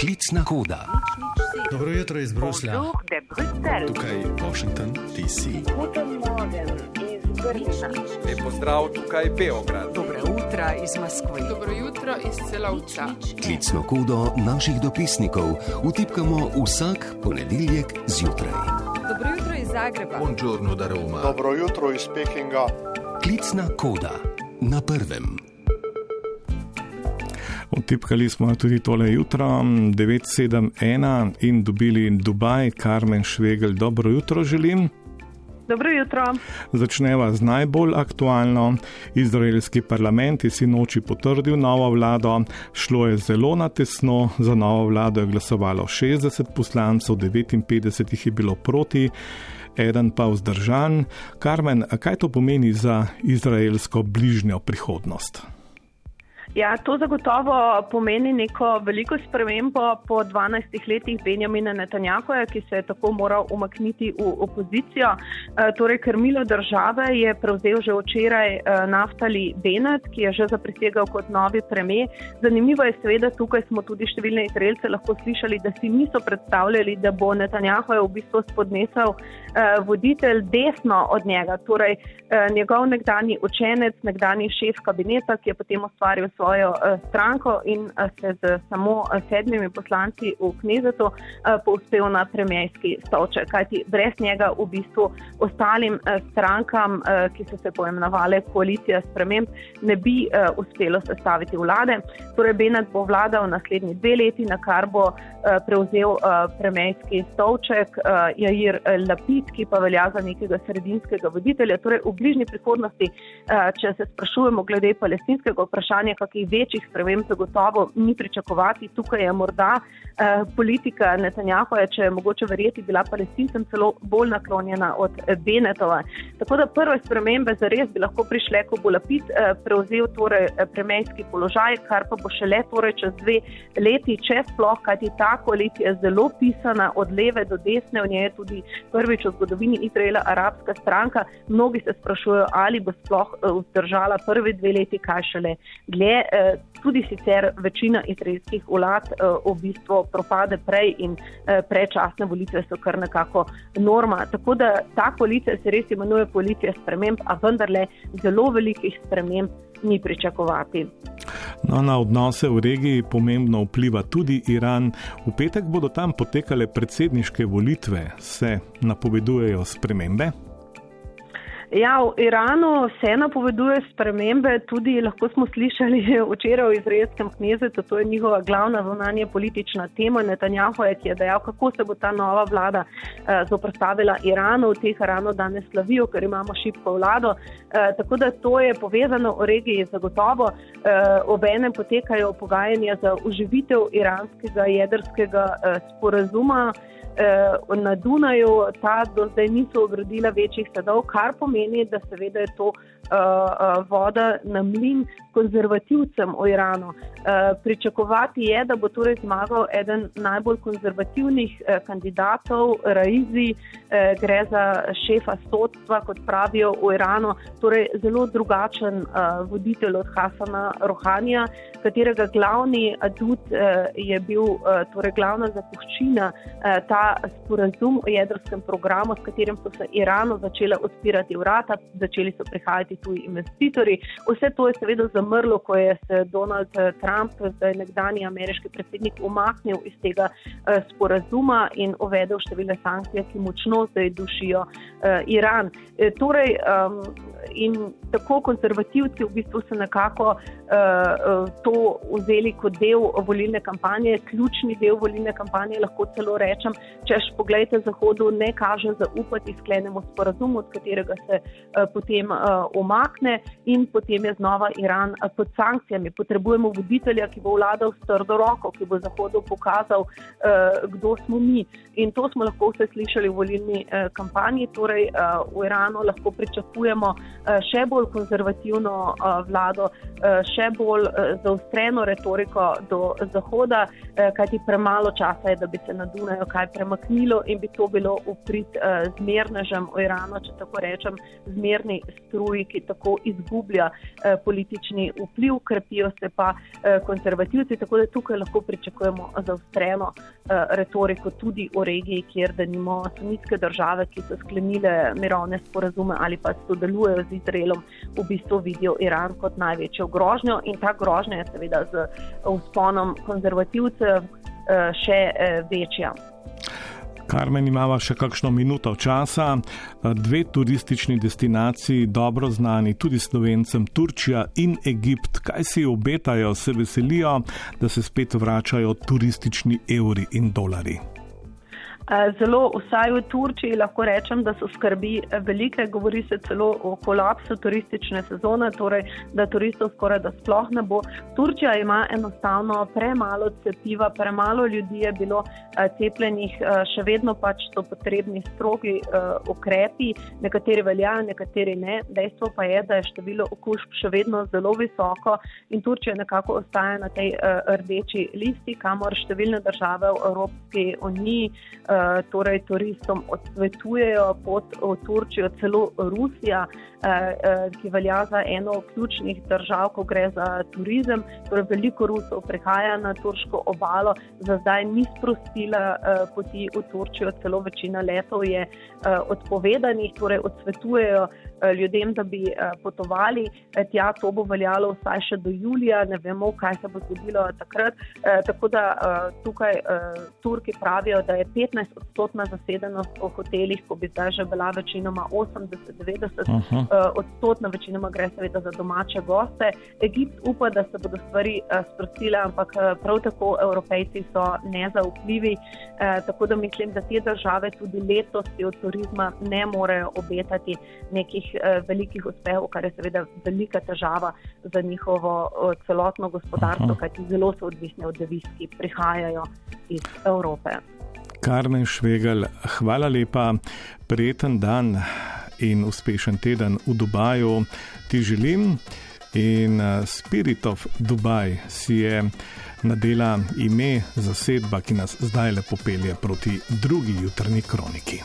Klicna koda. Dobro jutro iz Bruslja. Tukaj je Washington, DC. Lep pozdrav, tukaj je Beograd. Dobro jutro iz Moskve. Dobro jutro iz celovca. Klicno kodo naših dopisnikov vtipkamo vsak ponedeljek zjutraj. Dobro jutro iz Zagreba. Buongiorno da Roma. Dobro jutro iz Pekinga. Klicna koda na prvem. Vtipkali smo tudi tole jutro 971 in dobili Dubaj, Karmen Švegel. Dobro jutro želim. Dobro jutro. Začneva z najbolj aktualno. Izraelski parlament je sinoči potrdil novo vlado. Šlo je zelo na tesno, za novo vlado je glasovalo 60 poslancev, 59 jih je bilo proti, eden pa vzdržan. Karmen, kaj to pomeni za izraelsko bližnjo prihodnost? Ja, to zagotovo pomeni neko veliko spremembo po 12 letih Benjamina Netanjahoja, ki se je tako moral umakniti v opozicijo. E, torej, krmilo države je prevzel že včeraj e, Naftali Benet, ki je že zaprisegal kot novi premijer. Zanimivo je seveda, tukaj smo tudi številne Izraelce lahko slišali, da si niso predstavljali, da bo Netanjahoj v bistvu spodnesel e, voditelj desno od njega, torej njegov nekdani učenec, nekdani šef kabineta, ki je potem ustvaril svojo uh, stranko in uh, se z samo uh, sedmimi poslanci v Knezetu povzpel na premijski stolček. Kajti brez njega v bistvu ostalim strankam, ki so se poimenovali koalicija sprememb, ne bi uspelo sestaviti vlade. Torej, Benet bo vladal naslednji dve leti, na kar bo prevzel premijski stolček Jair Lapid, ki pa velja za nekega sredinskega voditelja. Torej, v bližnji prihodnosti, če se sprašujemo glede palestinskega vprašanja, kakih večjih sprememb zagotovo ni pričakovati. Tukaj je morda eh, politika Netanjahoja, če je mogoče verjeti, bila palestincem celo bolj naklonjena od Benetova. Tako da prve spremembe zares bi lahko prišle, ko bo Lapid eh, prevzel torej, eh, premijski položaj, kar pa bo šele torej, čez dve leti, če sploh, kajti ta koalicija je zelo pisana od leve do desne, v njej je tudi prvič v zgodovini Izraela arabska stranka. Mnogi se sprašujejo, ali bo sploh eh, vzdržala prvi dve leti, kaj šele dlje. Eh, tudi sicer večina izraelskih vlad eh, v bistvu propade prej in eh, prečasne volitve so kar nekako norma. Tako da ta koalicija se res imenuje koalicija sprememb, a vendarle zelo velikih sprememb ni pričakovati. No, na odnose v regiji pomembno vpliva tudi Iran. V petek bodo tam potekale predsedniške volitve, se napovedujejo spremembe. Ja, v Iranu se napoveduje spremembe, tudi lahko smo slišali včeraj v izraelskem knezetu, to je njihova glavna zunanje politična tema. Netanjahu je, je dejal, kako se bo ta nova vlada eh, zoprstavila Iranu, v teh Iranu danes slavijo, ker imamo šipko vlado. Eh, tako da to je povezano v regiji zagotovo. Eh, Obenem potekajo pogajanja za uživitev iranskega jedrskega eh, sporazuma. Eh, na Dunaju ta do zdaj niso ogradila večjih sadov, kar pomeni, da seveda je to uh, voda na mlin konzervativcem v Iranu. Pričakovati je, da bo torej zmagal eden najbolj konzervativnih kandidatov, Raizi, gre za šefa sodstva, kot pravijo v Iranu, torej zelo drugačen voditelj od Hasana Rohanja, katerega glavni adut je bil torej glavna zapuščina uh, ta sporazum o jedrskem programu, s katerim so se Iranu začele odpirati vrata, začeli so prihajati tuji investitorji. Vse to je seveda zamrlo, ko je se Donald eh, Trump, zdaj nekdani ameriški predsednik, umaknil iz tega uh, sporazuma in uvedel številne sankcije, ki močno zdaj dušijo uh, Iran. Torej, um, in tako konzervativci v bistvu so nekako uh, to vzeli kot del volilne kampanje, ključni del volilne kampanje, lahko celo rečem, češ pogledajte, Zahodu ne kaže zaupati sklenemu sporazumu, od katerega se uh, potem uh, omakne in potem je znova Iran uh, pod sankcijami. Potrebujemo voditelja, ki bo vladal s trdo roko, ki bo Zahodu pokazal, uh, kdo smo mi. In to smo lahko vse slišali v volilni uh, kampanji. Torej, uh, v Iranu lahko pričakujemo, še bolj konzervativno vlado, še bolj zaostreno retoriko do Zahoda, kajti premalo časa je, da bi se na Dunaju kaj premaknilo in bi to bilo uprit zmernežem o Iranu, če tako rečem, zmerni struji, ki tako izgublja politični vpliv, krepijo se pa konzervativci, tako da tukaj lahko pričakujemo zaostreno retoriko tudi o regiji, kjer da nimo sunitske države, ki so sklenile mirovne sporazume ali pa sodelujejo z Izraelom, v bistvu vidijo Iran kot največjo grožnjo in ta grožnja je seveda z vzponom konzervativcev eh, še eh, večja. Karmen, imamo še kakšno minuto časa. Dve turistični destinaciji, dobro znani tudi slovencem, Turčija in Egipt. Kaj si obetajo, se veselijo, da se spet vračajo turistični evri in dolari? Eh, zelo, vsaj v Turčiji, lahko rečem, da so skrbi velike. Govori se celo o kolapsu turistične sezone, torej da turistov skoraj da sploh ne bo. Turčija ima enostavno premalo cepiva, premalo ljudi je bilo eh, cepljenih, eh, še vedno pač so potrebni strogi ukrepi, nekateri veljajo, nekateri ne. Dejstvo pa je, da je število okužb še vedno zelo visoko in Turčija nekako ostaja na tej rdeči listi, kamor številne države v Evropski uniji. Eh, torej turistom odsvetujejo pot v Turčijo, celo Rusija, eh, eh, ki velja za eno od ključnih držav, ko gre za turizem. Torej veliko Rusov prihaja na turško obalo, za zdaj ni sprostila poti v Turčijo, celo večina letov je odpovedanih, torej odsvetujejo ljudem, da bi potovali tja. To bo veljalo vsaj še do julija, ne vemo, kaj se bo zgodilo takrat. Tako da tukaj Turki pravijo, da je 15 odstotna zasedenost v hotelih, ko bi zdaj že bila večinoma 80-90 uh, eh, odstotna, večinoma gre seveda za domače goste. Egipt upa, da se bodo stvari sprostile, ampak prav tako evropejci so nezaupljivi. Tako da mislim, da te države tudi letos od turizma ne morejo obetati nekih velikih uspehov, kar je seveda velika težava za njihovo uh, celotno gospodarstvo, kajti zelo so odvisni od deviz, ki prihajajo iz Evrope. Karmen Švegel, hvala lepa, prijeten dan in uspešen teden v Dubaju ti želim. In uh, Spirit of Dubai si je nadela ime zasedba, ki nas zdaj lepo pelje proti drugi jutrni kroniki.